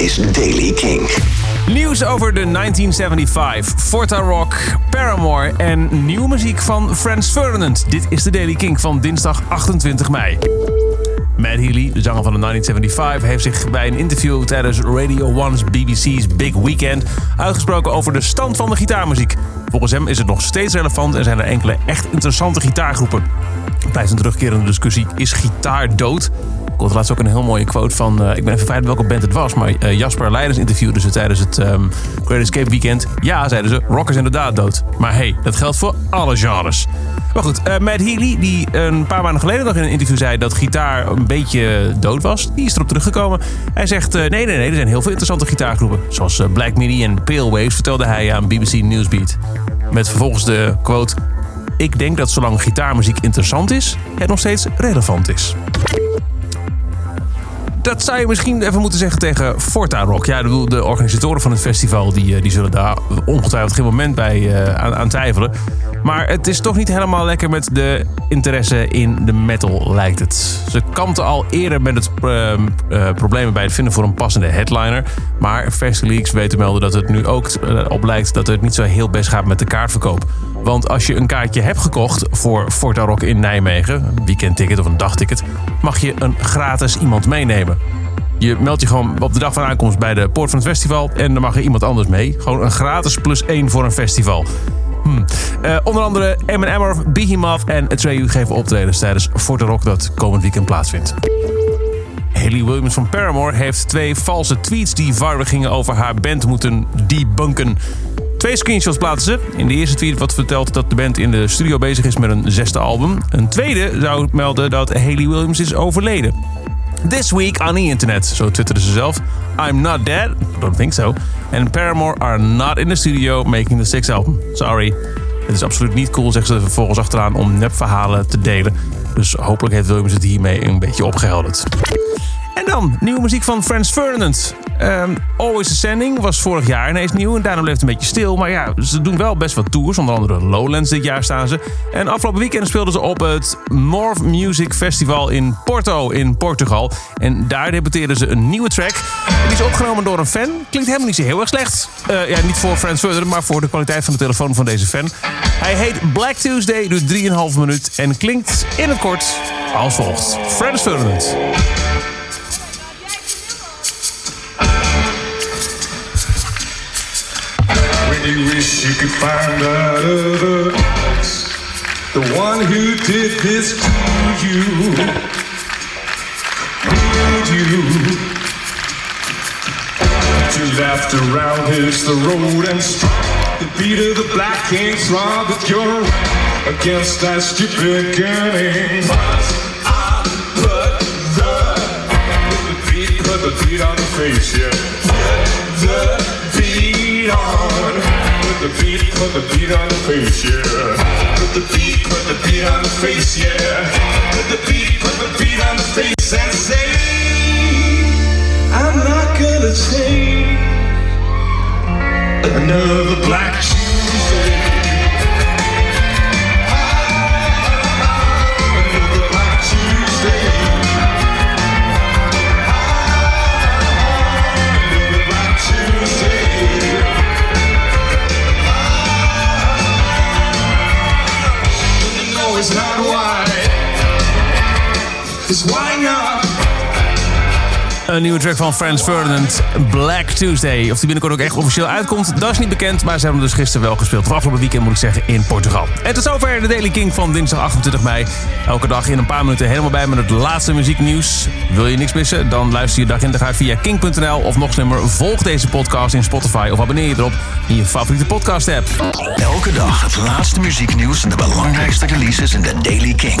is Daily King. Nieuws over de 1975, Forta Rock, Paramore en nieuwe muziek van Franz Ferdinand. Dit is de Daily King van dinsdag 28 mei. Matt Healy, de zanger van de 1975, heeft zich bij een interview tijdens Radio 1's BBC's Big Weekend uitgesproken over de stand van de gitaarmuziek. Volgens hem is het nog steeds relevant en zijn er enkele echt interessante gitaargroepen. Blijft een terugkerende discussie: is gitaar dood? Hoorde laatst ook een heel mooie quote van, uh, ik ben even vergeten welke band het was, maar uh, Jasper Leiders interviewde ze tijdens het um, Great Escape Weekend. Ja, zeiden ze, rock is inderdaad dood. Maar hey, dat geldt voor alle genres. Maar goed, uh, Matt Healy, die een paar maanden geleden nog in een interview zei dat gitaar een beetje dood was, die is erop teruggekomen. Hij zegt, nee, nee, nee, er zijn heel veel interessante gitaargroepen. Zoals Black Midi en Pale Waves, vertelde hij aan BBC Newsbeat. Met vervolgens de quote, ik denk dat zolang gitaarmuziek interessant is, het nog steeds relevant is dat zou je misschien even moeten zeggen tegen Forta Rock. Ja, de organisatoren van het festival die, die zullen daar ongetwijfeld geen moment bij uh, aan, twijfelen. Maar het is toch niet helemaal lekker met de interesse in de metal, lijkt het. Ze kampten al eerder met het uh, problemen bij het vinden voor een passende headliner. Maar Festileaks weten melden dat het nu ook op lijkt dat het niet zo heel best gaat met de kaartverkoop. Want als je een kaartje hebt gekocht voor Forta Rock in Nijmegen, een weekendticket of een dagticket, mag je een gratis iemand meenemen. Je meldt je gewoon op de dag van aankomst bij de poort van het festival en dan mag er iemand anders mee. Gewoon een gratis plus één voor een festival. Hm. Uh, onder andere M&M, Behemoth en Atreyu geven optredens tijdens Forta Rock dat komend weekend plaatsvindt. Haley Williams van Paramore heeft twee valse tweets die viral gingen over haar band moeten debunken. Twee screenshots plaatsen ze. In de eerste tweet wordt verteld dat de band in de studio bezig is met een zesde album. Een tweede zou melden dat Haley Williams is overleden. This week on the internet, zo twitterde ze zelf. I'm not dead, don't think so. And Paramore are not in the studio making the sixth album. Sorry. Het is absoluut niet cool, zegt ze vervolgens achteraan, om nepverhalen te delen. Dus hopelijk heeft Williams het hiermee een beetje opgehelderd. En dan, nieuwe muziek van Franz Ferdinand. Um, Always Ascending was vorig jaar ineens nieuw en daarom bleef het een beetje stil. Maar ja, ze doen wel best wat tours. Onder andere Lowlands dit jaar staan ze. En afgelopen weekend speelden ze op het North Music Festival in Porto in Portugal. En daar debuteerden ze een nieuwe track. Die is opgenomen door een fan. Klinkt helemaal niet zo heel erg slecht. Uh, ja, niet voor Franz Ferdinand, maar voor de kwaliteit van de telefoon van deze fan. Hij heet Black Tuesday, duurt 3,5 minuut en klinkt in het kort als volgt. Franz Ferdinand. You wish you could find that other the one who did this to you. Need you to laughed around his throat and struck the beat of the black king's drum that you're against that stupid beginning. But I put the, the beat, put the beat on the face, yeah. Put the beat on the face, yeah. Put the beat, put the beat on the face, yeah. Put the beat, put the beat on the face and say, I'm not gonna take another Black Why not? Een nieuwe track van Franz Ferdinand, Black Tuesday. Of die binnenkort ook echt officieel uitkomt, dat is niet bekend. Maar ze hebben hem dus gisteren wel gespeeld. Of afgelopen weekend moet ik zeggen, in Portugal. En tot zover de Daily King van dinsdag 28 mei. Elke dag in een paar minuten helemaal bij met het laatste muzieknieuws. Wil je niks missen? Dan luister je dag in dag uit via king.nl. Of nog slimmer, volg deze podcast in Spotify. Of abonneer je erop in je favoriete podcast app. Elke dag het laatste muzieknieuws en de belangrijkste releases in de Daily King.